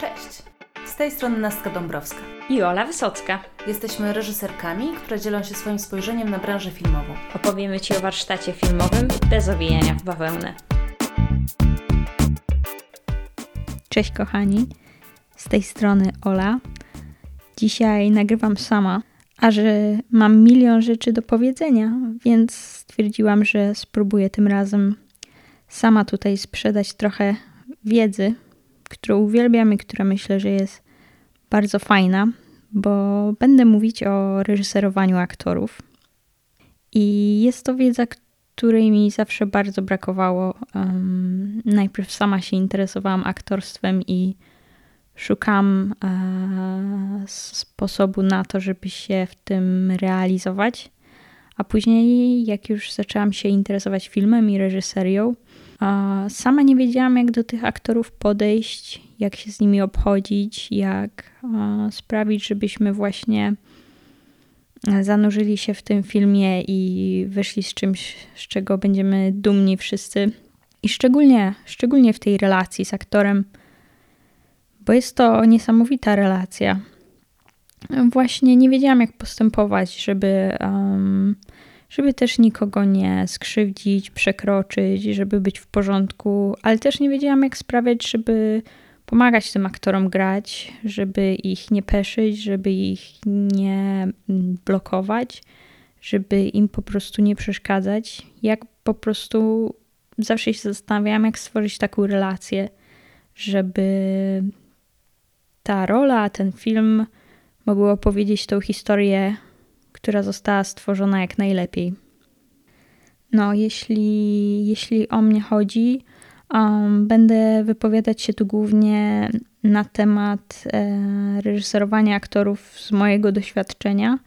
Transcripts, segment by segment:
Cześć! Z tej strony Nastka Dąbrowska. I Ola Wysocka. Jesteśmy reżyserkami, które dzielą się swoim spojrzeniem na branżę filmową. Opowiemy Ci o warsztacie filmowym bez owijania w bawełnę. Cześć kochani, z tej strony Ola. Dzisiaj nagrywam sama, a że mam milion rzeczy do powiedzenia, więc stwierdziłam, że spróbuję tym razem sama tutaj sprzedać trochę wiedzy, którą uwielbiam i która myślę, że jest bardzo fajna, bo będę mówić o reżyserowaniu aktorów. I jest to wiedza, której mi zawsze bardzo brakowało. Um, najpierw sama się interesowałam aktorstwem i szukam e, sposobu na to, żeby się w tym realizować. A później, jak już zaczęłam się interesować filmem i reżyserią, Sama nie wiedziałam, jak do tych aktorów podejść, jak się z nimi obchodzić, jak sprawić, żebyśmy właśnie zanurzyli się w tym filmie i wyszli z czymś, z czego będziemy dumni wszyscy. I szczególnie, szczególnie w tej relacji z aktorem, bo jest to niesamowita relacja. Właśnie nie wiedziałam, jak postępować, żeby um, żeby też nikogo nie skrzywdzić, przekroczyć, żeby być w porządku, ale też nie wiedziałam, jak sprawiać, żeby pomagać tym aktorom grać, żeby ich nie peszyć, żeby ich nie mm, blokować, żeby im po prostu nie przeszkadzać. Jak po prostu zawsze się zastanawiałam, jak stworzyć taką relację, żeby ta rola, ten film mogły opowiedzieć tą historię która została stworzona jak najlepiej. No, jeśli, jeśli o mnie chodzi, um, będę wypowiadać się tu głównie na temat e, reżyserowania aktorów z mojego doświadczenia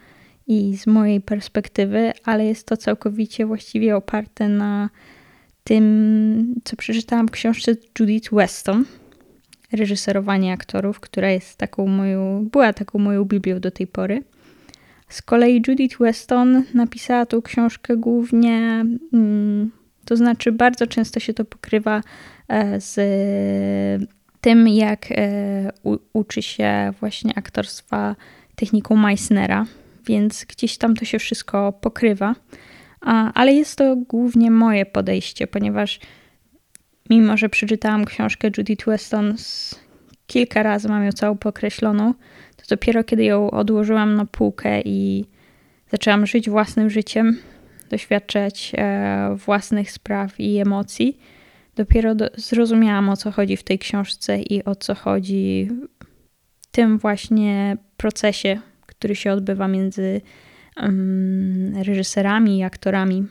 i z mojej perspektywy, ale jest to całkowicie właściwie oparte na tym, co przeczytałam w książce Judith Weston, reżyserowanie aktorów, która jest taką moją, była taką moją Biblią do tej pory. Z kolei Judith Weston napisała tą książkę głównie, mm, to znaczy bardzo często się to pokrywa e, z tym, jak e, uczy się właśnie aktorstwa techniką Meissnera, więc gdzieś tam to się wszystko pokrywa. Ale jest to głównie moje podejście, ponieważ mimo, że przeczytałam książkę Judith Weston kilka razy, mam ją całą pokreśloną, to dopiero kiedy ją odłożyłam na półkę i zaczęłam żyć własnym życiem, doświadczać e, własnych spraw i emocji, dopiero do, zrozumiałam o co chodzi w tej książce i o co chodzi w tym właśnie procesie, który się odbywa między um, reżyserami i aktorami.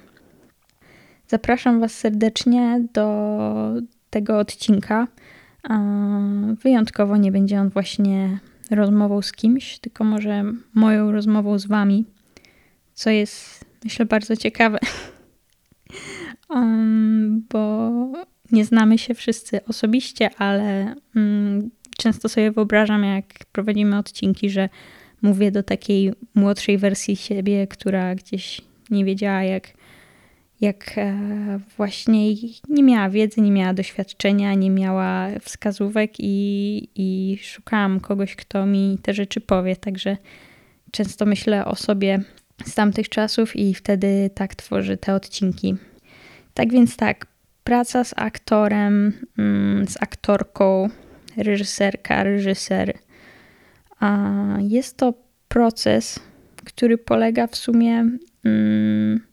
Zapraszam Was serdecznie do tego odcinka. Wyjątkowo nie będzie on właśnie rozmową z kimś, tylko może moją rozmową z wami, co jest myślę bardzo ciekawe, um, bo nie znamy się wszyscy osobiście, ale um, często sobie wyobrażam, jak prowadzimy odcinki, że mówię do takiej młodszej wersji siebie, która gdzieś nie wiedziała, jak jak e, właśnie nie miała wiedzy, nie miała doświadczenia, nie miała wskazówek i, i szukałam kogoś, kto mi te rzeczy powie. Także często myślę o sobie z tamtych czasów i wtedy tak tworzę te odcinki. Tak więc tak, praca z aktorem, mm, z aktorką, reżyserka, reżyser. Jest to proces, który polega w sumie mm,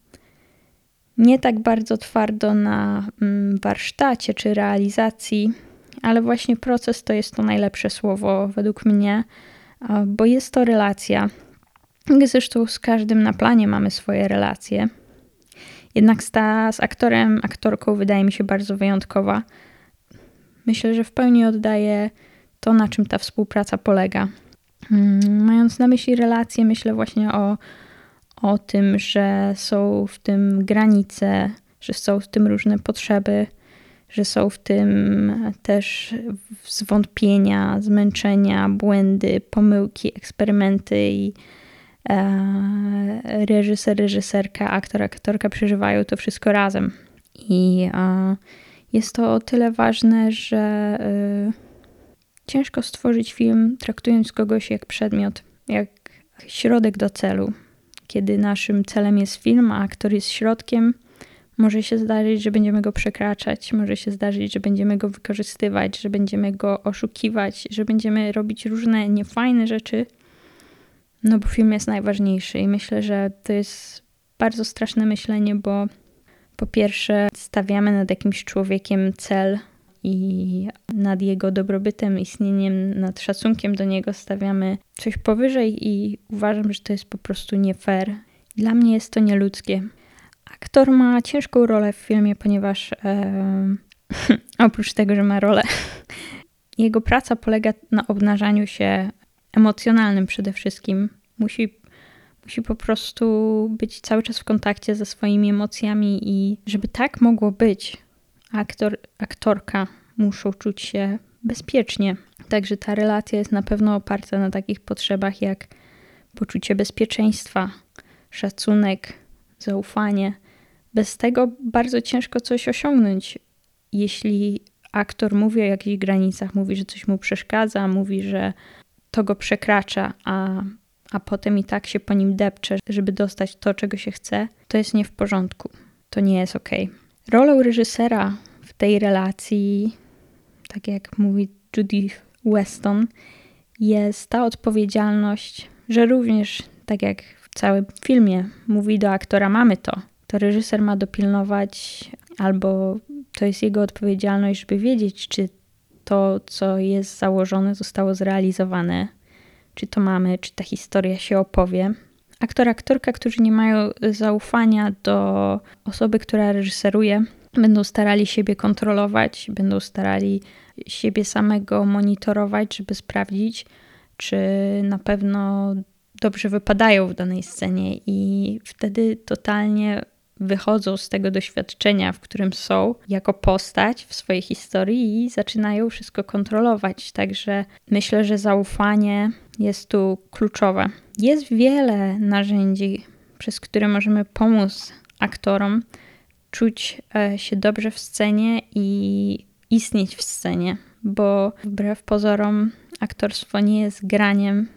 nie tak bardzo twardo na mm, warsztacie czy realizacji, ale właśnie proces to jest to najlepsze słowo według mnie, bo jest to relacja. Zresztą z każdym na planie mamy swoje relacje. Jednak ta z aktorem, aktorką wydaje mi się bardzo wyjątkowa. Myślę, że w pełni oddaje to, na czym ta współpraca polega. Mm, mając na myśli relacje, myślę właśnie o o tym, że są w tym granice, że są w tym różne potrzeby, że są w tym też zwątpienia, zmęczenia, błędy, pomyłki, eksperymenty i e, reżyser, reżyserka, aktor, aktorka przeżywają to wszystko razem. I e, jest to o tyle ważne, że e, ciężko stworzyć film traktując kogoś jak przedmiot, jak środek do celu. Kiedy naszym celem jest film, a aktor jest środkiem, może się zdarzyć, że będziemy go przekraczać, może się zdarzyć, że będziemy go wykorzystywać, że będziemy go oszukiwać, że będziemy robić różne niefajne rzeczy, no bo film jest najważniejszy i myślę, że to jest bardzo straszne myślenie, bo po pierwsze stawiamy nad jakimś człowiekiem cel i nad jego dobrobytem, istnieniem, nad szacunkiem do niego stawiamy coś powyżej i uważam, że to jest po prostu nie fair. Dla mnie jest to nieludzkie. Aktor ma ciężką rolę w filmie, ponieważ e, oprócz tego, że ma rolę, jego praca polega na obnażaniu się emocjonalnym przede wszystkim. Musi, musi po prostu być cały czas w kontakcie ze swoimi emocjami i żeby tak mogło być, aktor, aktorka muszą czuć się bezpiecznie. Także ta relacja jest na pewno oparta na takich potrzebach jak poczucie bezpieczeństwa, szacunek, zaufanie. Bez tego bardzo ciężko coś osiągnąć. Jeśli aktor mówi o jakichś granicach, mówi, że coś mu przeszkadza, mówi, że to go przekracza, a, a potem i tak się po nim depcze, żeby dostać to, czego się chce, to jest nie w porządku. To nie jest ok. Rolą reżysera w tej relacji, tak jak mówi Judy Weston, jest ta odpowiedzialność, że również, tak jak w całym filmie mówi do aktora, mamy to, to reżyser ma dopilnować, albo to jest jego odpowiedzialność, żeby wiedzieć, czy to, co jest założone, zostało zrealizowane, czy to mamy, czy ta historia się opowie. Aktor, aktorka, którzy nie mają zaufania do osoby, która reżyseruje, będą starali siebie kontrolować, będą starali siebie samego monitorować, żeby sprawdzić, czy na pewno dobrze wypadają w danej scenie, i wtedy totalnie wychodzą z tego doświadczenia, w którym są, jako postać w swojej historii i zaczynają wszystko kontrolować. Także myślę, że zaufanie jest tu kluczowe. Jest wiele narzędzi, przez które możemy pomóc aktorom czuć e, się dobrze w scenie i istnieć w scenie, bo wbrew pozorom aktorstwo nie jest graniem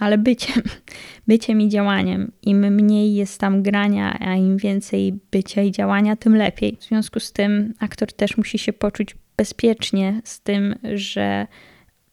ale byciem, byciem i działaniem. Im mniej jest tam grania, a im więcej bycia i działania, tym lepiej. W związku z tym aktor też musi się poczuć bezpiecznie z tym, że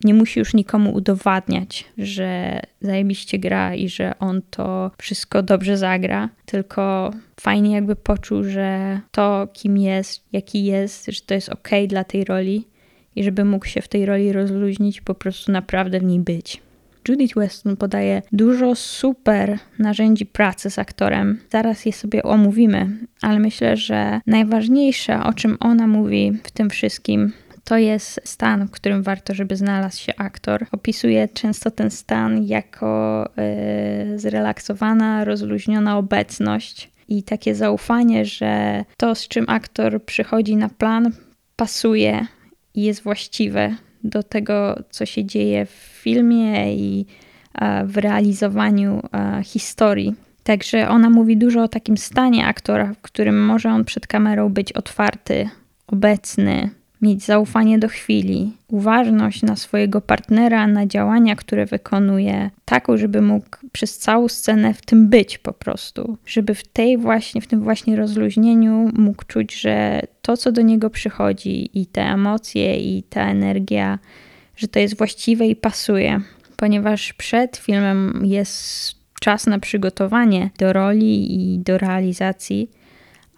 nie musi już nikomu udowadniać, że zajebiście gra i że on to wszystko dobrze zagra, tylko fajnie jakby poczuł, że to, kim jest, jaki jest, że to jest ok dla tej roli i żeby mógł się w tej roli rozluźnić po prostu naprawdę w niej być. Judith Weston podaje dużo super narzędzi pracy z aktorem. Zaraz je sobie omówimy, ale myślę, że najważniejsze, o czym ona mówi w tym wszystkim, to jest stan, w którym warto, żeby znalazł się aktor. Opisuje często ten stan jako yy, zrelaksowana, rozluźniona obecność i takie zaufanie, że to, z czym aktor przychodzi na plan, pasuje i jest właściwe do tego, co się dzieje w filmie i w realizowaniu historii. Także ona mówi dużo o takim stanie aktora, w którym może on przed kamerą być otwarty, obecny, mieć zaufanie do chwili, uważność na swojego partnera, na działania, które wykonuje, taką, żeby mógł przez całą scenę w tym być po prostu, żeby w tej właśnie, w tym właśnie rozluźnieniu mógł czuć, że to, co do niego przychodzi i te emocje i ta energia, że to jest właściwe i pasuje, ponieważ przed filmem jest czas na przygotowanie do roli i do realizacji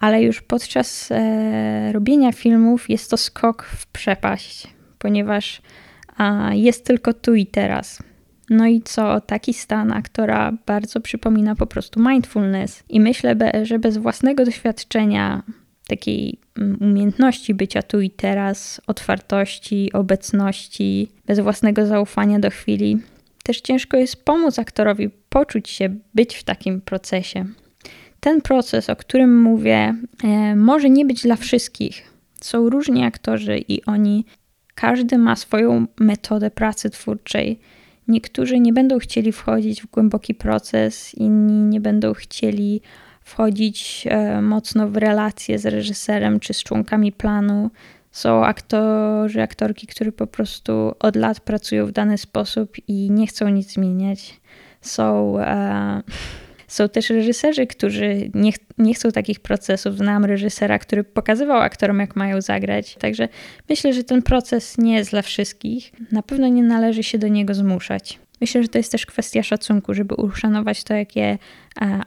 ale już podczas e, robienia filmów jest to skok w przepaść, ponieważ a, jest tylko tu i teraz. No i co, taki stan aktora bardzo przypomina po prostu mindfulness. I myślę, że bez własnego doświadczenia, takiej umiejętności bycia tu i teraz, otwartości, obecności, bez własnego zaufania do chwili, też ciężko jest pomóc aktorowi poczuć się, być w takim procesie ten proces, o którym mówię, e, może nie być dla wszystkich. Są różni aktorzy i oni, każdy ma swoją metodę pracy twórczej. Niektórzy nie będą chcieli wchodzić w głęboki proces, inni nie będą chcieli wchodzić e, mocno w relacje z reżyserem czy z członkami planu. Są aktorzy, aktorki, którzy po prostu od lat pracują w dany sposób i nie chcą nic zmieniać. Są, e, są też reżyserzy, którzy nie, nie chcą takich procesów. Znam reżysera, który pokazywał aktorom, jak mają zagrać. Także myślę, że ten proces nie jest dla wszystkich. Na pewno nie należy się do niego zmuszać. Myślę, że to jest też kwestia szacunku, żeby uszanować to, jakie e,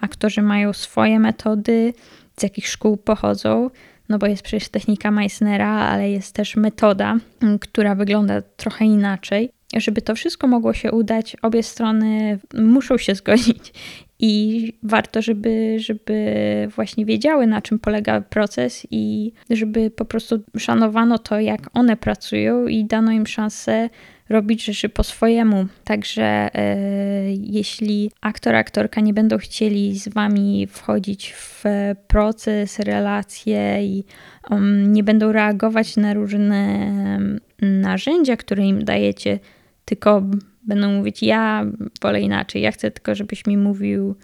aktorzy mają swoje metody, z jakich szkół pochodzą. No bo jest przecież technika Meissnera, ale jest też metoda, która wygląda trochę inaczej. Żeby to wszystko mogło się udać, obie strony muszą się zgodzić i warto, żeby, żeby właśnie wiedziały, na czym polega proces i żeby po prostu szanowano to, jak one pracują i dano im szansę robić rzeczy po swojemu. Także e, jeśli aktor, aktorka nie będą chcieli z wami wchodzić w proces, relacje i um, nie będą reagować na różne narzędzia, które im dajecie, tylko będą mówić: Ja wolę inaczej, ja chcę tylko, żebyś mi mówił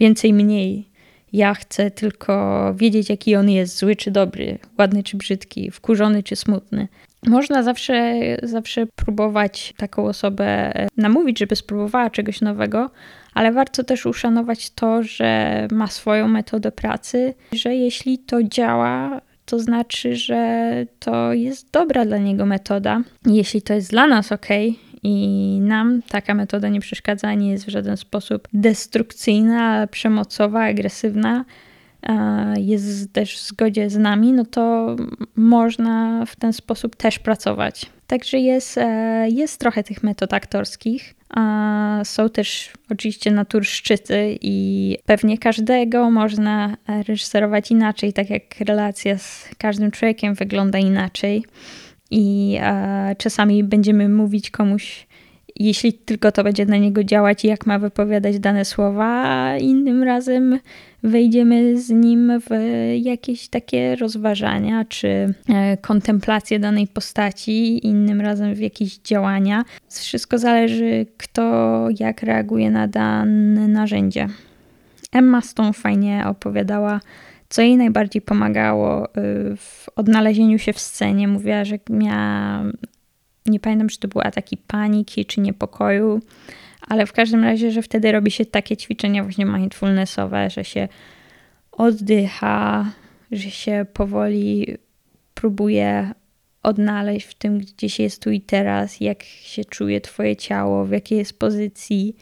więcej, mniej. Ja chcę tylko wiedzieć, jaki on jest, zły czy dobry, ładny czy brzydki, wkurzony czy smutny. Można zawsze, zawsze próbować taką osobę e, namówić, żeby spróbowała czegoś nowego, ale warto też uszanować to, że ma swoją metodę pracy, że jeśli to działa, to znaczy, że to jest dobra dla niego metoda. Jeśli to jest dla nas ok, i nam taka metoda nie przeszkadza, nie jest w żaden sposób destrukcyjna, przemocowa, agresywna, jest też w zgodzie z nami, no to można w ten sposób też pracować. Także jest, e, jest trochę tych metod aktorskich. Są też oczywiście naturszczycy i pewnie każdego można reżyserować inaczej, tak jak relacja z każdym człowiekiem wygląda inaczej. I e, czasami będziemy mówić komuś, jeśli tylko to będzie na niego działać jak ma wypowiadać dane słowa, innym razem wejdziemy z nim w jakieś takie rozważania czy e, kontemplacje danej postaci, innym razem w jakieś działania. Wszystko zależy, kto jak reaguje na dane narzędzie. Emma Stone fajnie opowiadała, co jej najbardziej pomagało y, w odnalezieniu się w scenie. Mówiła, że miała, nie pamiętam, czy to były ataki paniki czy niepokoju, ale w każdym razie, że wtedy robi się takie ćwiczenia właśnie mindfulnessowe, że się oddycha, że się powoli próbuje odnaleźć w tym, gdzie się jest tu i teraz, jak się czuje Twoje ciało, w jakiej jest pozycji,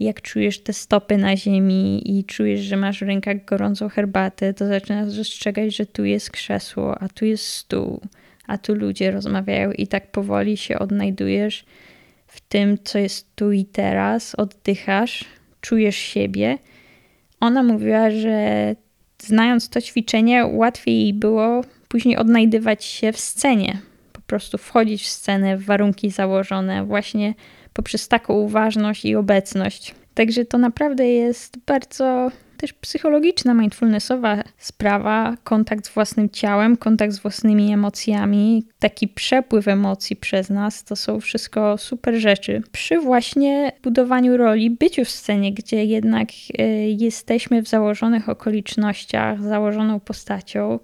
jak czujesz te stopy na ziemi i czujesz, że masz w rękach gorącą herbatę, to zaczynasz dostrzegać, że tu jest krzesło, a tu jest stół, a tu ludzie rozmawiają i tak powoli się odnajdujesz w tym, co jest tu i teraz, oddychasz, czujesz siebie. Ona mówiła, że znając to ćwiczenie, łatwiej jej było później odnajdywać się w scenie. Po prostu wchodzić w scenę, w warunki założone, właśnie poprzez taką uważność i obecność. Także to naprawdę jest bardzo też psychologiczna, mindfulnessowa sprawa, kontakt z własnym ciałem, kontakt z własnymi emocjami, taki przepływ emocji przez nas, to są wszystko super rzeczy. Przy właśnie budowaniu roli, byciu w scenie, gdzie jednak y, jesteśmy w założonych okolicznościach, założoną postacią,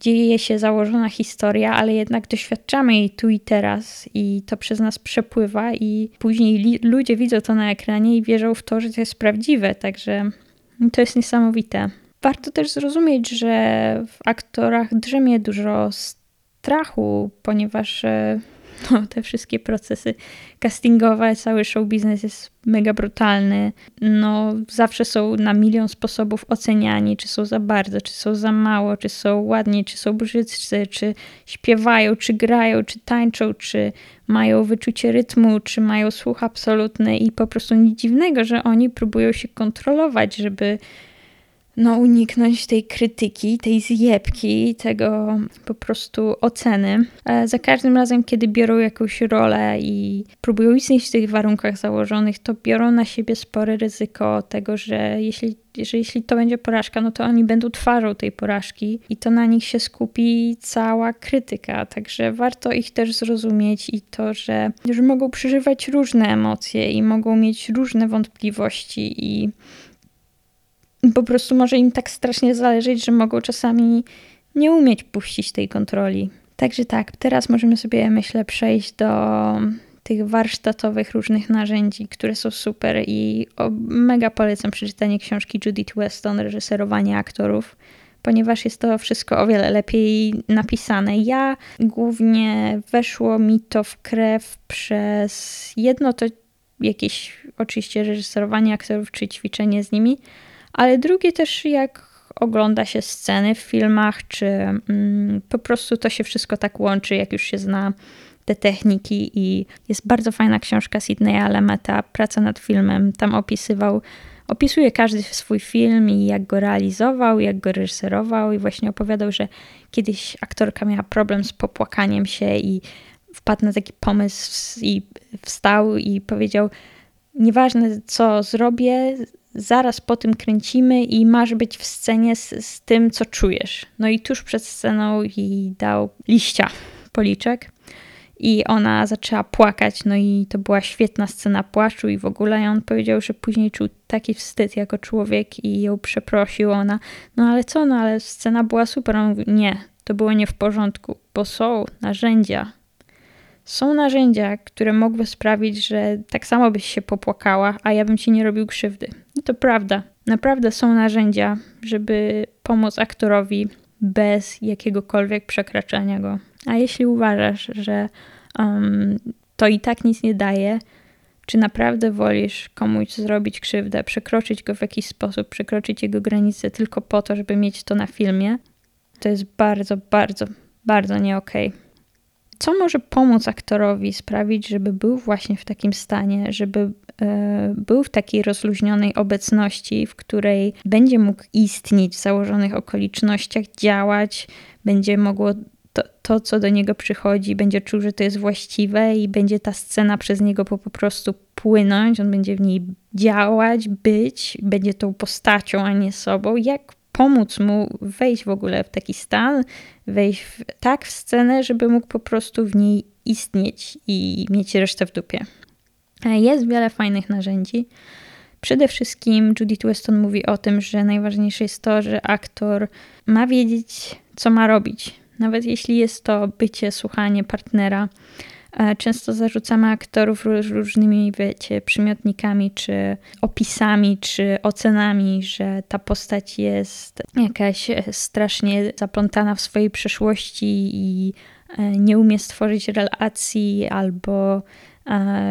dzieje się założona historia, ale jednak doświadczamy jej tu i teraz i to przez nas przepływa i później ludzie widzą to na ekranie i wierzą w to, że to jest prawdziwe, także to jest niesamowite. Warto też zrozumieć, że w aktorach drzemie dużo strachu, ponieważ e, no, te wszystkie procesy castingowe, cały show biznes jest mega brutalny. No, zawsze są na milion sposobów oceniani, czy są za bardzo, czy są za mało, czy są ładni, czy są brzydcy, czy śpiewają, czy grają, czy tańczą, czy mają wyczucie rytmu, czy mają słuch absolutny i po prostu nic dziwnego, że oni próbują się kontrolować, żeby no, uniknąć tej krytyki, tej zjebki, tego po prostu oceny. E, za każdym razem, kiedy biorą jakąś rolę i próbują istnieć w tych warunkach założonych, to biorą na siebie spore ryzyko tego, że jeśli, że jeśli to będzie porażka, no to oni będą twarzą tej porażki i to na nich się skupi cała krytyka. Także warto ich też zrozumieć i to, że, że mogą przeżywać różne emocje i mogą mieć różne wątpliwości i po prostu może im tak strasznie zależeć, że mogą czasami nie umieć puścić tej kontroli. Także tak, teraz możemy sobie, myślę, przejść do tych warsztatowych różnych narzędzi, które są super i mega polecam przeczytanie książki Judith Weston, reżyserowanie aktorów, ponieważ jest to wszystko o wiele lepiej napisane. Ja głównie weszło mi to w krew przez jedno to jakieś oczywiście reżyserowanie aktorów czy ćwiczenie z nimi, ale drugie też jak ogląda się sceny w filmach, czy mm, po prostu to się wszystko tak łączy, jak już się zna te techniki i jest bardzo fajna książka Sidneya Lemeta, Praca nad filmem. Tam opisywał, opisuje każdy swój film i jak go realizował, jak go reżyserował i właśnie opowiadał, że kiedyś aktorka miała problem z popłakaniem się i wpadł na taki pomysł i wstał i powiedział nieważne co zrobię, zaraz po tym kręcimy i masz być w scenie z, z tym, co czujesz. No i tuż przed sceną jej dał liścia policzek i ona zaczęła płakać, no i to była świetna scena płaczu i w ogóle i on powiedział, że później czuł taki wstyd jako człowiek i ją przeprosił. Ona, no ale co, no ale scena była super. On nie, to było nie w porządku, bo są narzędzia. Są narzędzia, które mogły sprawić, że tak samo byś się popłakała, a ja bym ci nie robił krzywdy. I to prawda. Naprawdę są narzędzia, żeby pomóc aktorowi bez jakiegokolwiek przekraczania go. A jeśli uważasz, że um, to i tak nic nie daje, czy naprawdę wolisz komuś zrobić krzywdę, przekroczyć go w jakiś sposób, przekroczyć jego granice tylko po to, żeby mieć to na filmie, to jest bardzo, bardzo, bardzo nie okej. Okay. Co może pomóc aktorowi sprawić, żeby był właśnie w takim stanie, żeby e, był w takiej rozluźnionej obecności, w której będzie mógł istnieć w założonych okolicznościach, działać, będzie mogło to, to, co do niego przychodzi, będzie czuł, że to jest właściwe i będzie ta scena przez niego po, po prostu płynąć, on będzie w niej działać, być, będzie tą postacią, a nie sobą. Jak pomóc mu wejść w ogóle w taki stan, wejść w, tak w scenę, żeby mógł po prostu w niej istnieć i mieć resztę w dupie. E, jest wiele fajnych narzędzi. Przede wszystkim Judith Weston mówi o tym, że najważniejsze jest to, że aktor ma wiedzieć, co ma robić nawet jeśli jest to bycie, słuchanie partnera. E, często zarzucamy aktorów różnymi, wiecie, przymiotnikami, czy opisami, czy ocenami, że ta postać jest jakaś e, strasznie zaplątana w swojej przeszłości i e, nie umie stworzyć relacji, albo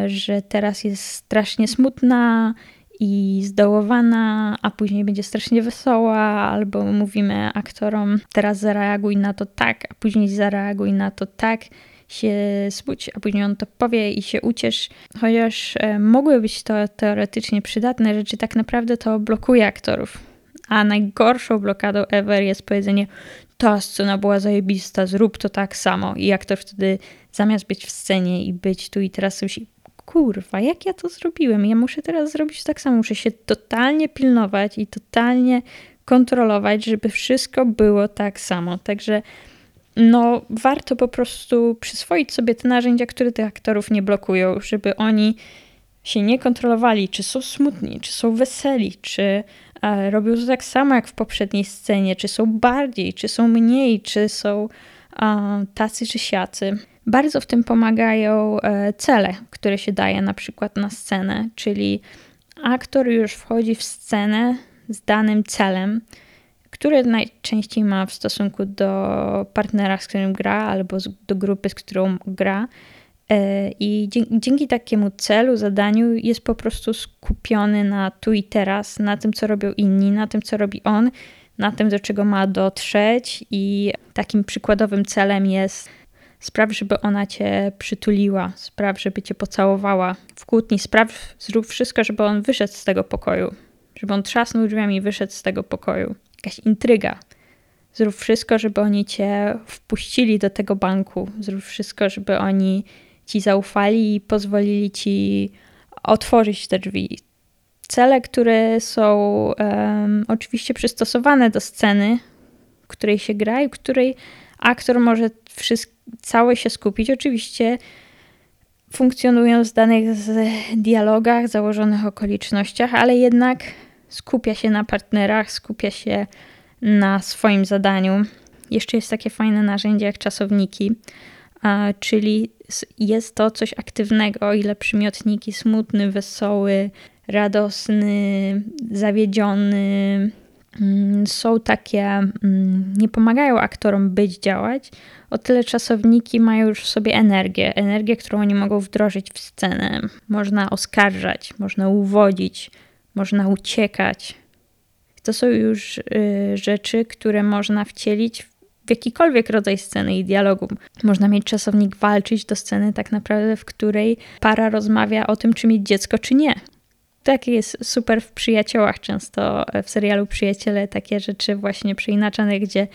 że teraz jest strasznie smutna i zdołowana, a później będzie strasznie wesoła, albo mówimy aktorom, teraz zareaguj na to tak, a później zareaguj na to tak, się smuć, a później on to powie i się uciesz. Chociaż e, mogły być to teoretycznie przydatne rzeczy, tak naprawdę to blokuje aktorów. A najgorszą blokadą ever jest powiedzenie ta scena była zajebista, zrób to tak samo. I aktor wtedy zamiast być w scenie i być tu i teraz musi kurwa, jak ja to zrobiłem? Ja muszę teraz zrobić tak samo. Muszę się totalnie pilnować i totalnie kontrolować, żeby wszystko było tak samo. Także no, warto po prostu przyswoić sobie te narzędzia, które tych aktorów nie blokują, żeby oni się nie kontrolowali, czy są smutni, czy są weseli, czy e, robią to tak samo jak w poprzedniej scenie, czy są bardziej, czy są mniej, czy są e, tacy czy siacy. Bardzo w tym pomagają e, cele, które się daje na przykład na scenę, czyli aktor już wchodzi w scenę z danym celem, który najczęściej ma w stosunku do partnera, z którym gra, albo do grupy, z którą gra. E, I dzięki takiemu celu, zadaniu jest po prostu skupiony na tu i teraz, na tym, co robią inni, na tym, co robi on, na tym, do czego ma dotrzeć. I takim przykładowym celem jest Spraw, żeby ona cię przytuliła, spraw, żeby cię pocałowała w kłótni, spraw, zrób wszystko, żeby on wyszedł z tego pokoju, żeby on trzasnął drzwiami i wyszedł z tego pokoju. Jakaś intryga. Zrób wszystko, żeby oni cię wpuścili do tego banku. Zrób wszystko, żeby oni ci zaufali i pozwolili ci otworzyć te drzwi. Cele, które są um, oczywiście przystosowane do sceny, w której się gra i w której aktor może całe się skupić. Oczywiście funkcjonują w danych dialogach, założonych okolicznościach, ale jednak skupia się na partnerach, skupia się na swoim zadaniu. jeszcze jest takie fajne narzędzie jak czasowniki, czyli jest to coś aktywnego, o ile przymiotniki smutny, wesoły, radosny, zawiedziony mm, są takie, mm, nie pomagają aktorom być, działać, o tyle czasowniki mają już w sobie energię, energię, którą oni mogą wdrożyć w scenę. Można oskarżać, można uwodzić, można uciekać. To są już y, rzeczy, które można wcielić w jakikolwiek rodzaj sceny i dialogu. Można mieć czasownik walczyć do sceny tak naprawdę, w której para rozmawia o tym, czy mieć dziecko, czy nie. Tak jest super w przyjaciołach często, w serialu Przyjaciele, takie rzeczy właśnie przeinaczane, gdzie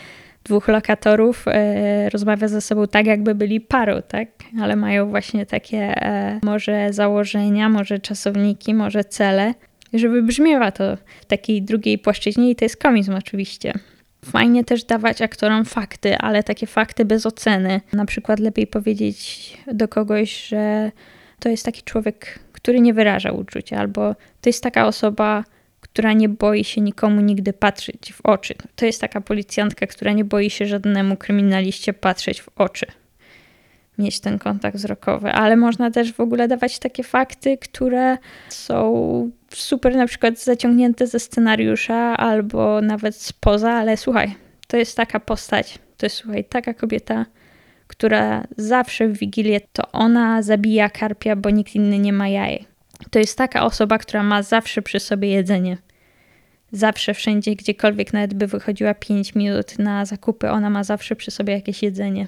dwóch lokatorów e, rozmawia ze sobą tak, jakby byli parą, tak? Ale mają właśnie takie e, może założenia, może czasowniki, może cele, żeby brzmiewa to w takiej drugiej płaszczyźnie i to jest komizm oczywiście. Fajnie też dawać aktorom fakty, ale takie fakty bez oceny. Na przykład lepiej powiedzieć do kogoś, że to jest taki człowiek, który nie wyraża uczucia, albo to jest taka osoba, która nie boi się nikomu nigdy patrzeć w oczy. To jest taka policjantka, która nie boi się żadnemu kryminaliście patrzeć w oczy. Mieć ten kontakt wzrokowy, ale można też w ogóle dawać takie fakty, które są super na przykład zaciągnięte ze scenariusza albo nawet spoza, ale słuchaj, to jest taka postać, to jest słuchaj, taka kobieta, która zawsze w Wigilię to ona zabija karpia, bo nikt inny nie ma jajek. To jest taka osoba, która ma zawsze przy sobie jedzenie. Zawsze, wszędzie, gdziekolwiek, nawet by wychodziła 5 minut na zakupy, ona ma zawsze przy sobie jakieś jedzenie.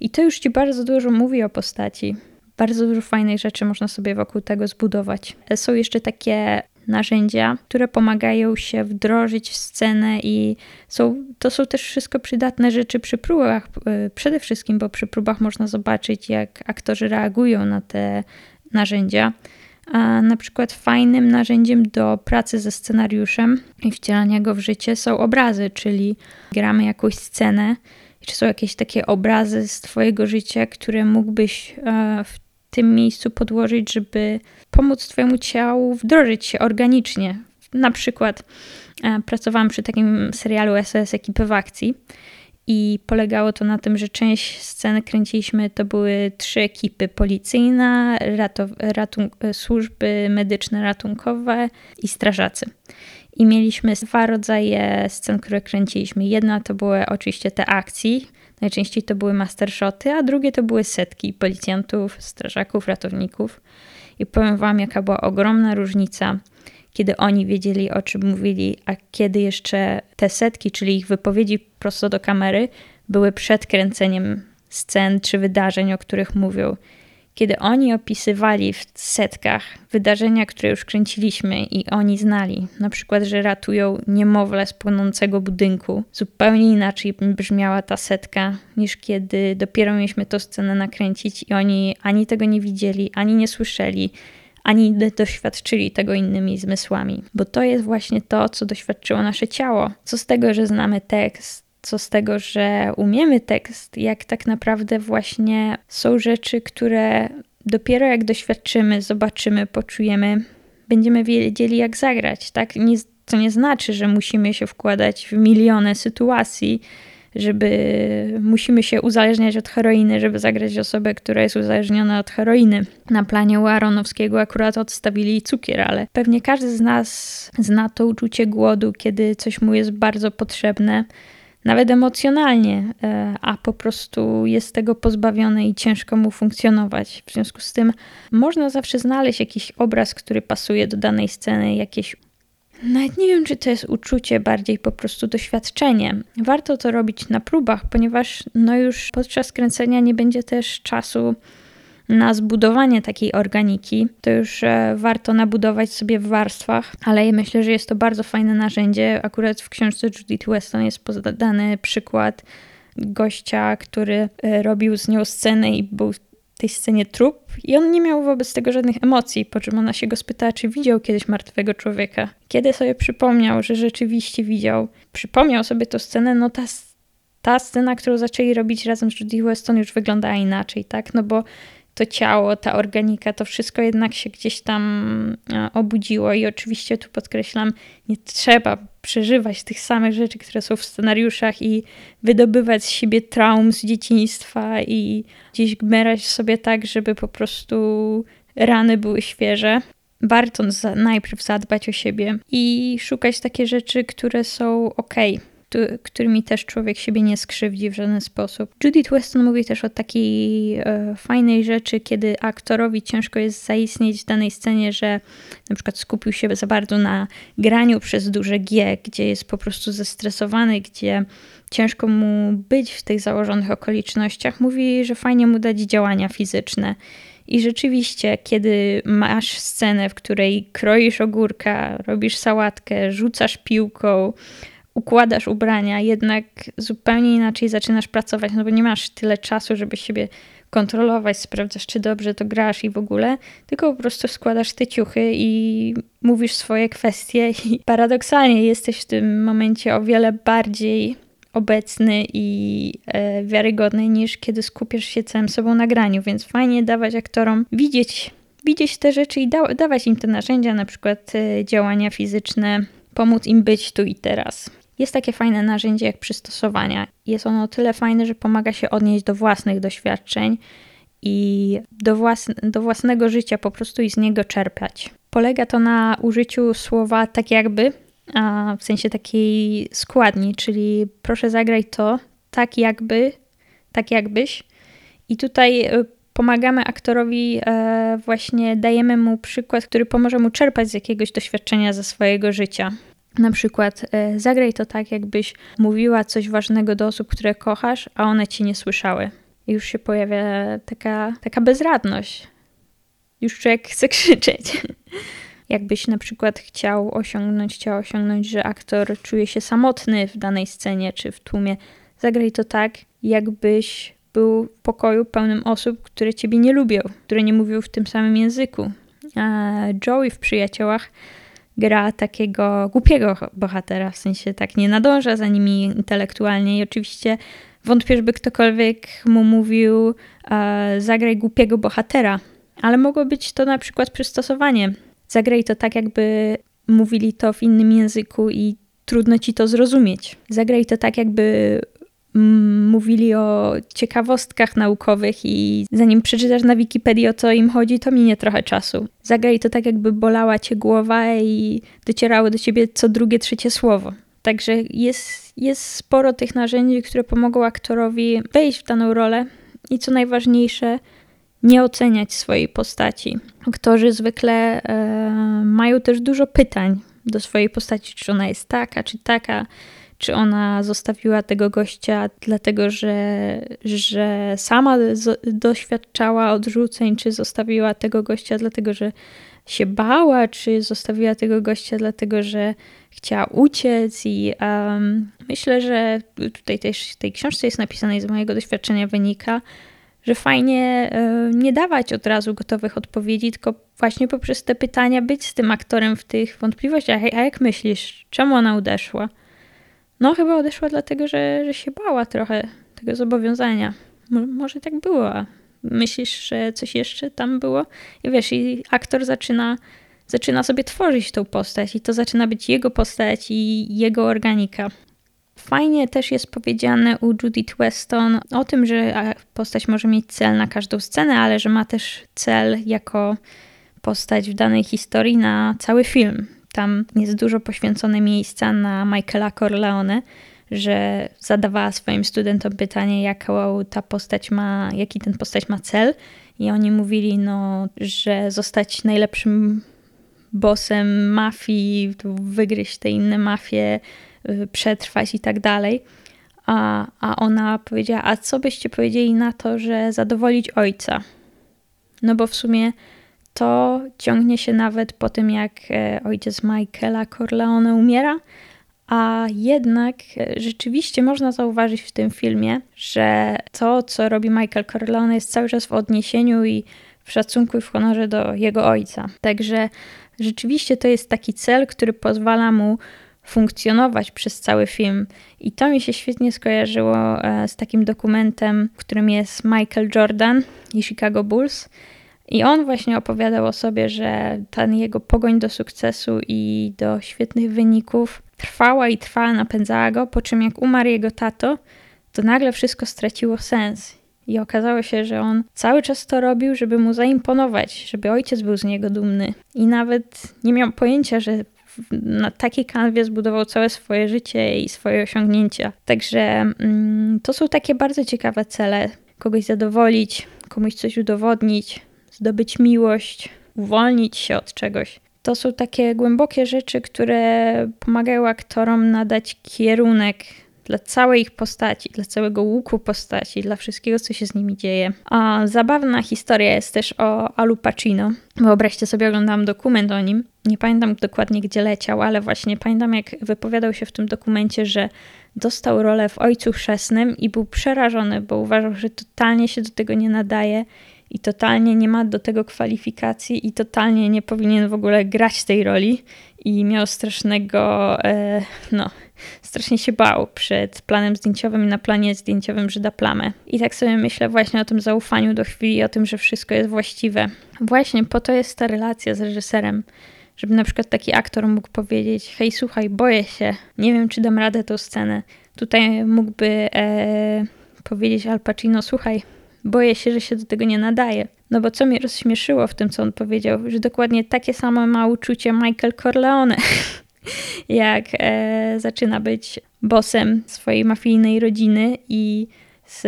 I to już ci bardzo dużo mówi o postaci. Bardzo dużo fajnych rzeczy można sobie wokół tego zbudować. Są jeszcze takie narzędzia, które pomagają się wdrożyć w scenę i są, to są też wszystko przydatne rzeczy przy próbach. E, przede wszystkim, bo przy próbach można zobaczyć, jak aktorzy reagują na te narzędzia. A na przykład fajnym narzędziem do pracy ze scenariuszem i wcielania go w życie są obrazy, czyli gramy jakąś scenę, czy są jakieś takie obrazy z Twojego życia, które mógłbyś e, w tym miejscu podłożyć, żeby pomóc Twojemu ciału wdrożyć się organicznie. Na przykład e, pracowałam przy takim serialu SOS Ekipy w akcji i polegało to na tym, że część sceny kręciliśmy, to były trzy ekipy, policyjna, służby medyczne ratunkowe i strażacy. I mieliśmy dwa rodzaje scen, które kręciliśmy. Jedna to były oczywiście te akcji, najczęściej to były mastershoty, a drugie to były setki policjantów, strażaków, ratowników. I powiem wam, jaka była ogromna różnica kiedy oni wiedzieli, o czym mówili, a kiedy jeszcze te setki, czyli ich wypowiedzi prosto do kamery, były przed kręceniem scen czy wydarzeń, o których mówią. Kiedy oni opisywali w setkach wydarzenia, które już kręciliśmy i oni znali, na przykład, że ratują niemowlę z płonącego budynku, zupełnie inaczej brzmiała ta setka niż kiedy dopiero mieliśmy tę scenę nakręcić i oni ani tego nie widzieli, ani nie słyszeli, ani doświadczyli tego innymi zmysłami, bo to jest właśnie to, co doświadczyło nasze ciało. Co z tego, że znamy tekst, co z tego, że umiemy tekst, jak tak naprawdę właśnie są rzeczy, które dopiero jak doświadczymy, zobaczymy, poczujemy, będziemy wiedzieli, jak zagrać. Tak? Nie, to nie znaczy, że musimy się wkładać w miliony sytuacji, żeby musimy się uzależniać od heroiny, żeby zagrać osobę, która jest uzależniona od heroiny. Na planie u Aronowskiego akurat odstawili cukier, ale pewnie każdy z nas zna to uczucie głodu, kiedy coś mu jest bardzo potrzebne nawet emocjonalnie, e, a po prostu jest tego pozbawiony i ciężko mu funkcjonować. W związku z tym można zawsze znaleźć jakiś obraz, który pasuje do danej sceny, jakieś nawet nie wiem, czy to jest uczucie, bardziej po prostu doświadczenie. Warto to robić na próbach, ponieważ no już podczas kręcenia nie będzie też czasu na zbudowanie takiej organiki. To już e, warto nabudować sobie w warstwach, ale myślę, że jest to bardzo fajne narzędzie. Akurat w książce Judith Weston jest podany przykład gościa, który e, robił z nią scenę i był tej scenie trup i on nie miał wobec tego żadnych emocji, po czym ona się go spytała, czy widział kiedyś martwego człowieka. Kiedy sobie przypomniał, że rzeczywiście widział, przypomniał sobie tę scenę, no ta, ta scena, którą zaczęli robić razem z Judy Weston już wyglądała inaczej, tak? No bo to ciało, ta organika, to wszystko jednak się gdzieś tam e, obudziło. I oczywiście tu podkreślam, nie trzeba przeżywać tych samych rzeczy, które są w scenariuszach i wydobywać z siebie traum z dzieciństwa i gdzieś gmerać sobie tak, żeby po prostu rany były świeże. Warto najpierw zadbać o siebie i szukać takie rzeczy, które są ok którymi też człowiek siebie nie skrzywdzi w żaden sposób. Judith Weston mówi też o takiej e, fajnej rzeczy, kiedy aktorowi ciężko jest zaistnieć w danej scenie, że na przykład skupił się za bardzo na graniu przez duże G, gdzie jest po prostu zestresowany, gdzie ciężko mu być w tych założonych okolicznościach. Mówi, że fajnie mu dać działania fizyczne. I rzeczywiście, kiedy masz scenę, w której kroisz ogórka, robisz sałatkę, rzucasz piłką, układasz ubrania, jednak zupełnie inaczej zaczynasz pracować, no bo nie masz tyle czasu, żeby siebie kontrolować, sprawdzasz, czy dobrze to grasz i w ogóle, tylko po prostu składasz te ciuchy i mówisz swoje kwestie i paradoksalnie jesteś w tym momencie o wiele bardziej obecny i e, wiarygodny niż kiedy skupiasz się całym sobą na graniu, więc fajnie dawać aktorom widzieć, widzieć te rzeczy i da dawać im te narzędzia, na przykład e, działania fizyczne, pomóc im być tu i teraz. Jest takie fajne narzędzie jak przystosowania. Jest ono tyle fajne, że pomaga się odnieść do własnych doświadczeń i do, do własnego życia po prostu i z niego czerpać. Polega to na użyciu słowa tak jakby, a w sensie takiej składni, czyli proszę zagraj to tak jakby, tak jakbyś. I tutaj e, pomagamy aktorowi, e, właśnie dajemy mu przykład, który pomoże mu czerpać z jakiegoś doświadczenia ze swojego życia. Na przykład e, zagraj to tak, jakbyś mówiła coś ważnego do osób, które kochasz, a one ci nie słyszały. I już się pojawia taka, taka bezradność. Już człowiek chce krzyczeć. Jakbyś na przykład chciał osiągnąć, chciał osiągnąć, że aktor czuje się samotny w danej scenie czy w tłumie, zagraj to tak, jakbyś był w pokoju pełnym osób, które ciebie nie lubią, które nie mówią w tym samym języku. A Joey w Przyjaciołach gra takiego głupiego bohatera, w sensie tak nie nadąża za nimi intelektualnie i oczywiście wątpię, żeby ktokolwiek mu mówił e, zagraj głupiego bohatera, ale mogło być to na przykład przystosowanie. Zagraj to tak, jakby mówili to w innym języku i trudno ci to zrozumieć. Zagraj to tak, jakby mówili o ciekawostkach naukowych i zanim przeczytasz na Wikipedii o co im chodzi, to minie trochę czasu. Zagraj to tak, jakby bolała cię głowa i docierało do ciebie co drugie, trzecie słowo. Także jest, jest sporo tych narzędzi, które pomogą aktorowi wejść w daną rolę i co najważniejsze, nie oceniać swojej postaci. Aktorzy zwykle e, mają też dużo pytań do swojej postaci, czy ona jest taka, czy taka czy ona zostawiła tego gościa dlatego, że, że sama doświadczała odrzuceń, czy zostawiła tego gościa dlatego, że się bała, czy zostawiła tego gościa dlatego, że chciała uciec. I um, myślę, że tutaj też w tej książce jest napisane i z mojego doświadczenia wynika, że fajnie y, nie dawać od razu gotowych odpowiedzi, tylko właśnie poprzez te pytania być z tym aktorem w tych wątpliwościach. A jak myślisz, czemu ona odeszła? No, chyba odeszła dlatego, że, że się bała trochę tego zobowiązania. może tak było. Myślisz, że coś jeszcze tam było? I wiesz, i aktor zaczyna, zaczyna sobie tworzyć tą postać, i to zaczyna być jego postać i jego organika. Fajnie też jest powiedziane u Judith Weston o tym, że postać może mieć cel na każdą scenę, ale że ma też cel jako postać w danej historii na cały film. Tam jest dużo poświęcone miejsca na Michaela Corleone, że zadawała swoim studentom pytanie, jaką ta postać ma, jaki ten postać ma cel. I oni mówili, no, że zostać najlepszym bossem mafii, wygryźć te inne mafie, y, przetrwać i tak dalej. A, a ona powiedziała, a co byście powiedzieli na to, że zadowolić ojca? No bo w sumie to ciągnie się nawet po tym, jak e, ojciec Michaela Corleone umiera, a jednak e, rzeczywiście można zauważyć w tym filmie, że to, co robi Michael Corleone, jest cały czas w odniesieniu i w szacunku i w honorze do jego ojca. Także rzeczywiście to jest taki cel, który pozwala mu funkcjonować przez cały film. I to mi się świetnie skojarzyło e, z takim dokumentem, którym jest Michael Jordan i Chicago Bulls. I on właśnie opowiadał o sobie, że ten jego pogoń do sukcesu i do świetnych wyników trwała i trwała, napędzała go, po czym jak umarł jego tato, to nagle wszystko straciło sens. I okazało się, że on cały czas to robił, żeby mu zaimponować, żeby ojciec był z niego dumny. I nawet nie miał pojęcia, że na takiej kanwie zbudował całe swoje życie i swoje osiągnięcia. Także mm, to są takie bardzo ciekawe cele. Kogoś zadowolić, komuś coś udowodnić, zdobyć miłość, uwolnić się od czegoś. To są takie głębokie rzeczy, które pomagają aktorom nadać kierunek dla całej ich postaci, dla całego łuku postaci, dla wszystkiego, co się z nimi dzieje. A zabawna historia jest też o Alu Pacino. Wyobraźcie sobie, oglądałam dokument o nim. Nie pamiętam dokładnie, gdzie leciał, ale właśnie pamiętam, jak wypowiadał się w tym dokumencie, że dostał rolę w Ojcu Chrzestnym i był przerażony, bo uważał, że totalnie się do tego nie nadaje i totalnie nie ma do tego kwalifikacji i totalnie nie powinien w ogóle grać tej roli i miał strasznego, e, no, strasznie się bał przed planem zdjęciowym i na planie zdjęciowym Żyda Plamę. I tak sobie myślę właśnie o tym zaufaniu do chwili o tym, że wszystko jest właściwe. Właśnie po to jest ta relacja z reżyserem, żeby na przykład taki aktor mógł powiedzieć: Hej, słuchaj, boję się, nie wiem, czy dam radę tą scenę. Tutaj mógłby e, powiedzieć Al Pacino: Słuchaj, boję się, że się do tego nie nadaje. No bo co mnie rozśmieszyło w tym, co on powiedział, że dokładnie takie samo ma uczucie Michael Corleone, jak e, zaczyna być bosem swojej mafijnej rodziny i z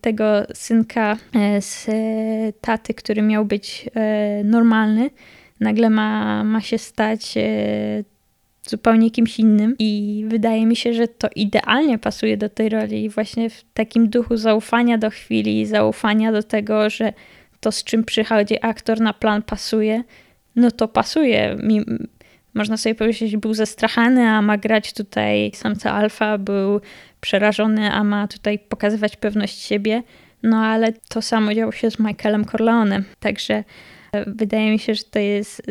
tego synka, e, z taty, który miał być e, normalny, nagle ma, ma się stać e, zupełnie kimś innym i wydaje mi się, że to idealnie pasuje do tej roli właśnie w takim duchu zaufania do chwili, zaufania do tego, że to z czym przychodzi aktor na plan pasuje, no to pasuje. Można sobie powiedzieć, był zestrachany, a ma grać tutaj samca alfa, był przerażony, a ma tutaj pokazywać pewność siebie. No ale to samo działo się z Michaelem Corleone. Także Wydaje mi się, że to jest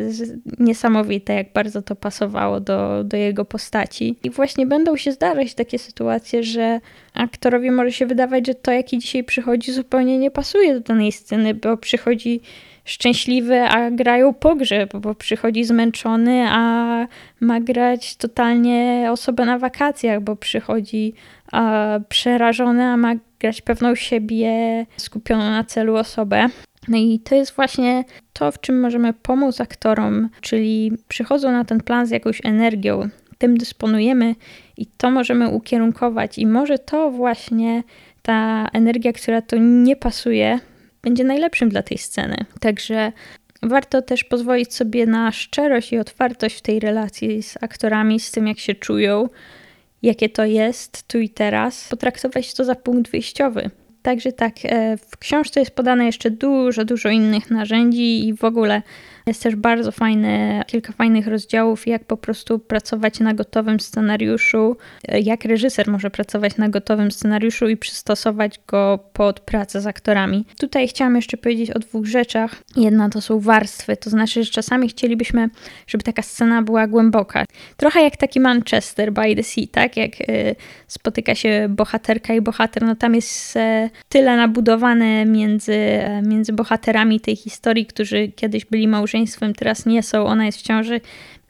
niesamowite, jak bardzo to pasowało do, do jego postaci. I właśnie będą się zdarzać takie sytuacje, że aktorowi może się wydawać, że to, jaki dzisiaj przychodzi, zupełnie nie pasuje do danej sceny, bo przychodzi szczęśliwy, a grają pogrzeb, bo przychodzi zmęczony, a ma grać totalnie osobę na wakacjach, bo przychodzi a, przerażony, a ma grać pewną siebie, skupioną na celu osobę. No i to jest właśnie to, w czym możemy pomóc aktorom, czyli przychodzą na ten plan z jakąś energią, tym dysponujemy i to możemy ukierunkować, i może to właśnie ta energia, która to nie pasuje, będzie najlepszym dla tej sceny. Także warto też pozwolić sobie na szczerość i otwartość w tej relacji z aktorami, z tym, jak się czują, jakie to jest tu i teraz, potraktować to za punkt wyjściowy. Także tak, e, w książce jest podane jeszcze dużo, dużo innych narzędzi i w ogóle jest też bardzo fajne, kilka fajnych rozdziałów, jak po prostu pracować na gotowym scenariuszu, jak reżyser może pracować na gotowym scenariuszu i przystosować go pod pracę z aktorami. Tutaj chciałam jeszcze powiedzieć o dwóch rzeczach. Jedna to są warstwy, to znaczy, że czasami chcielibyśmy, żeby taka scena była głęboka. Trochę jak taki Manchester by the Sea, tak? Jak y, spotyka się bohaterka i bohater, no tam jest e, tyle nabudowane między, e, między bohaterami tej historii, którzy kiedyś byli małżeństwem, małżeństwem, teraz nie są, ona jest w ciąży.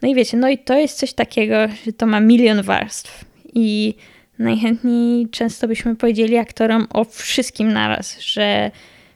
No i wiecie, no i to jest coś takiego, że to ma milion warstw. I najchętniej często byśmy powiedzieli aktorom o wszystkim naraz, że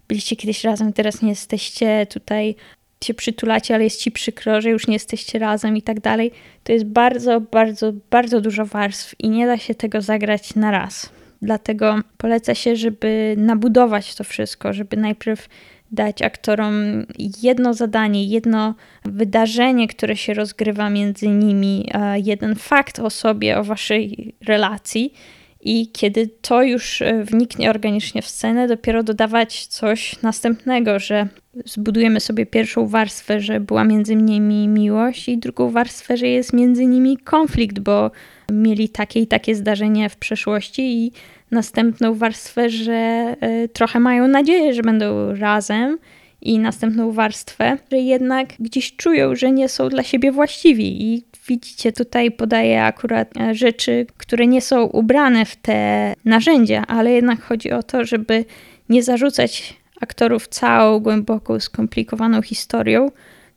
byliście kiedyś razem, teraz nie jesteście tutaj, się przytulacie, ale jest ci przykro, że już nie jesteście razem i tak dalej. To jest bardzo, bardzo, bardzo dużo warstw i nie da się tego zagrać na raz. Dlatego poleca się, żeby nabudować to wszystko, żeby najpierw dać aktorom jedno zadanie, jedno wydarzenie, które się rozgrywa między nimi, jeden fakt o sobie, o waszej relacji. I kiedy to już e, wniknie organicznie w scenę, dopiero dodawać coś następnego, że zbudujemy sobie pierwszą warstwę, że była między nimi miłość, i drugą warstwę, że jest między nimi konflikt, bo mieli takie i takie zdarzenie w przeszłości, i następną warstwę, że e, trochę mają nadzieję, że będą razem i następną warstwę, że jednak gdzieś czują, że nie są dla siebie właściwi. I widzicie, tutaj podaję akurat e, rzeczy, które nie są ubrane w te narzędzia, ale jednak chodzi o to, żeby nie zarzucać aktorów całą głęboką, skomplikowaną historią,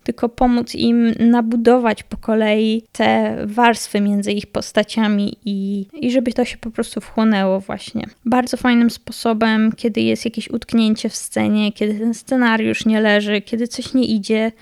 tylko pomóc im nabudować po kolei te warstwy między ich postaciami i, i żeby to się po prostu wchłonęło właśnie. Bardzo fajnym sposobem, kiedy jest jakieś utknięcie w scenie, kiedy ten scenariusz nie leży, kiedy coś nie idzie,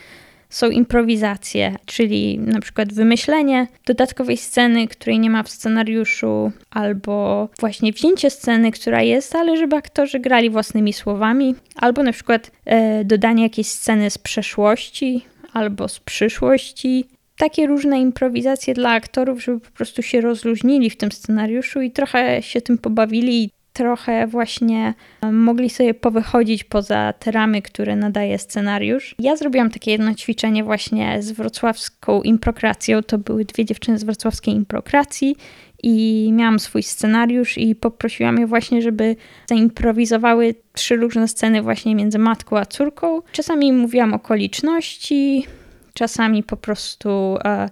są improwizacje, czyli na przykład wymyślenie dodatkowej sceny, której nie ma w scenariuszu, albo właśnie wzięcie sceny, która jest, ale żeby aktorzy grali własnymi słowami, albo na przykład e, dodanie jakiejś sceny z przeszłości albo z przyszłości. Takie różne improwizacje dla aktorów, żeby po prostu się rozluźnili w tym scenariuszu i trochę się tym pobawili trochę właśnie mogli sobie powychodzić poza te ramy, które nadaje scenariusz. Ja zrobiłam takie jedno ćwiczenie właśnie z wrocławską improkracją. To były dwie dziewczyny z wrocławskiej improkracji i miałam swój scenariusz i poprosiłam je właśnie, żeby zaimprowizowały trzy różne sceny właśnie między matką a córką. Czasami mówiłam okoliczności, czasami po prostu e,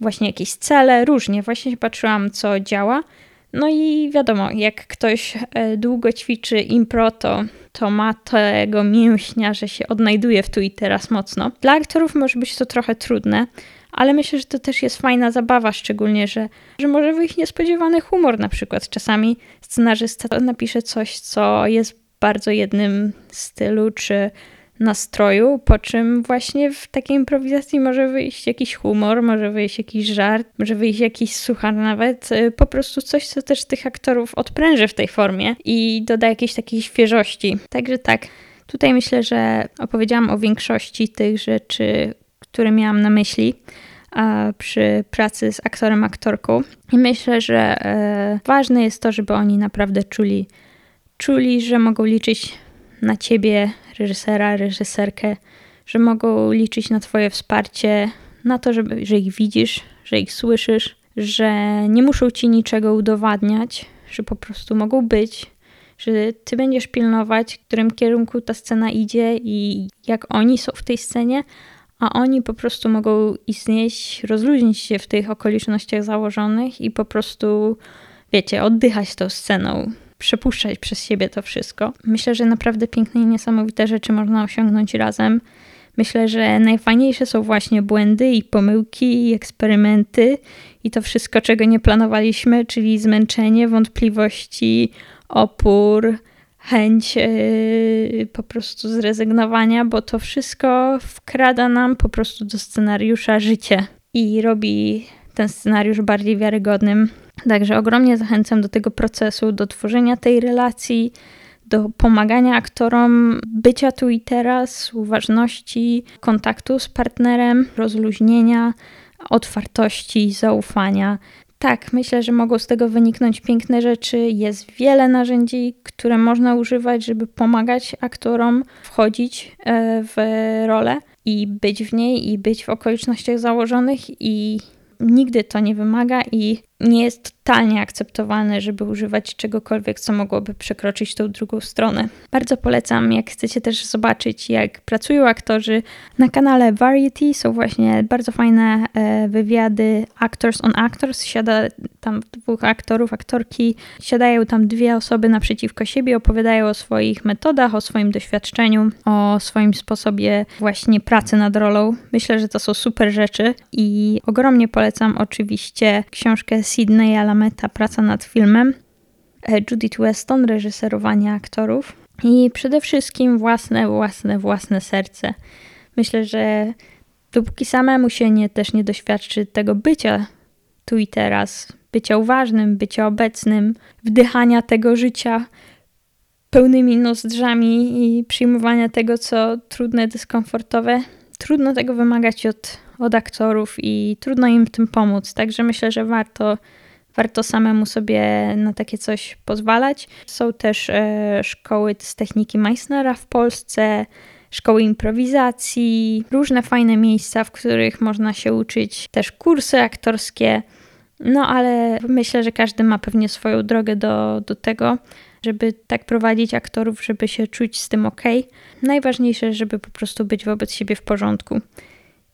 właśnie jakieś cele, różnie. Właśnie patrzyłam, co działa. No i wiadomo, jak ktoś e, długo ćwiczy impro, to, to ma tego mięśnia, że się odnajduje w tu i teraz mocno. Dla aktorów może być to trochę trudne, ale myślę, że to też jest fajna zabawa, szczególnie, że, że może wyjść niespodziewany humor na przykład. Czasami scenarzysta napisze coś, co jest bardzo jednym stylu, czy nastroju, po czym właśnie w takiej improwizacji może wyjść jakiś humor, może wyjść jakiś żart, może wyjść jakiś suchar nawet, y, po prostu coś, co też tych aktorów odpręży w tej formie i doda jakiejś takiej świeżości. Także tak, tutaj myślę, że opowiedziałam o większości tych rzeczy, które miałam na myśli przy pracy z aktorem, aktorką. I myślę, że e, ważne jest to, żeby oni naprawdę czuli, czuli, że mogą liczyć na ciebie, reżysera, reżyserkę, że mogą liczyć na Twoje wsparcie, na to, żeby, że ich widzisz, że ich słyszysz, że nie muszą Ci niczego udowadniać, że po prostu mogą być, że Ty będziesz pilnować, w którym kierunku ta scena idzie i jak oni są w tej scenie, a oni po prostu mogą istnieć, rozluźnić się w tych okolicznościach założonych i po prostu, wiecie, oddychać tą sceną, przepuszczać przez siebie to wszystko. Myślę, że naprawdę piękne i niesamowite rzeczy można osiągnąć razem. Myślę, że najfajniejsze są właśnie błędy i pomyłki i eksperymenty i to wszystko, czego nie planowaliśmy, czyli zmęczenie, wątpliwości, opór, chęć yy, po prostu zrezygnowania, bo to wszystko wkrada nam po prostu do scenariusza życie i robi ten scenariusz bardziej wiarygodnym. Także ogromnie zachęcam do tego procesu, do tworzenia tej relacji, do pomagania aktorom bycia tu i teraz, uważności, kontaktu z partnerem, rozluźnienia, otwartości, zaufania. Tak, myślę, że mogą z tego wyniknąć piękne rzeczy. Jest wiele narzędzi, które można używać, żeby pomagać aktorom wchodzić e, w rolę i być w niej, i być w okolicznościach założonych, i nigdy to nie wymaga i nie jest totalnie akceptowane, żeby używać czegokolwiek, co mogłoby przekroczyć tą drugą stronę. Bardzo polecam, jak chcecie też zobaczyć, jak pracują aktorzy. Na kanale Variety są właśnie bardzo fajne e, wywiady Actors on Actors. Siada tam dwóch aktorów, aktorki, siadają tam dwie osoby naprzeciwko siebie, opowiadają o swoich metodach, o swoim doświadczeniu, o swoim sposobie właśnie pracy nad rolą. Myślę, że to są super rzeczy i ogromnie polecam oczywiście książkę Sydney Alameta Praca nad filmem, e, Judith Weston reżyserowanie aktorów i przede wszystkim własne, własne, własne serce. Myślę, że dopóki samemu się nie, też nie doświadczy tego bycia tu i teraz, bycia uważnym, bycia obecnym, wdychania tego życia pełnymi nozdrzami i przyjmowania tego, co trudne, dyskomfortowe, trudno tego wymagać od od aktorów i trudno im w tym pomóc. Także myślę, że warto, warto samemu sobie na takie coś pozwalać. Są też e, szkoły z techniki Meissnera w Polsce, szkoły improwizacji, różne fajne miejsca, w których można się uczyć, też kursy aktorskie. No ale myślę, że każdy ma pewnie swoją drogę do, do tego. żeby tak prowadzić aktorów, żeby się czuć z tym ok. Najważniejsze, żeby po prostu być wobec siebie w porządku.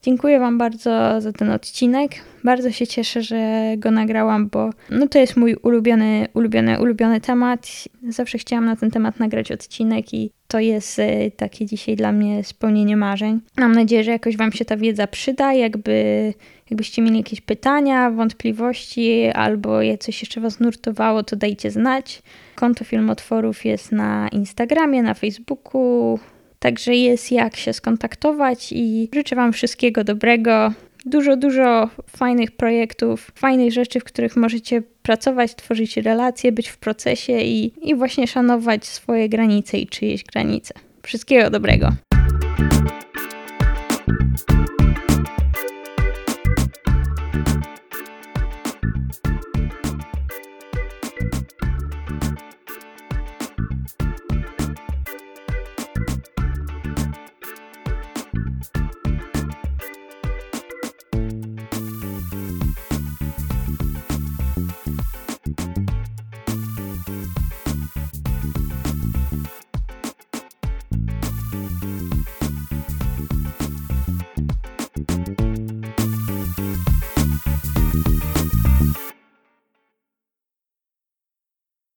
Dziękuję Wam bardzo za ten odcinek. Bardzo się cieszę, że go nagrałam, bo no to jest mój ulubiony, ulubiony, ulubiony temat. Zawsze chciałam na ten temat nagrać odcinek i to jest y, takie dzisiaj dla mnie spełnienie marzeń. Mam nadzieję, że jakoś Wam się ta wiedza przyda. Jakby, jakbyście mieli jakieś pytania, wątpliwości albo coś jeszcze Was nurtowało, to dajcie znać. Konto Filmotworów jest na Instagramie, na Facebooku. Także jest jak się skontaktować i życzę Wam wszystkiego dobrego. Dużo, dużo fajnych projektów, fajnych rzeczy, w których możecie pracować, tworzyć relacje, być w procesie i, i właśnie szanować swoje granice i czyjeś granice. Wszystkiego dobrego.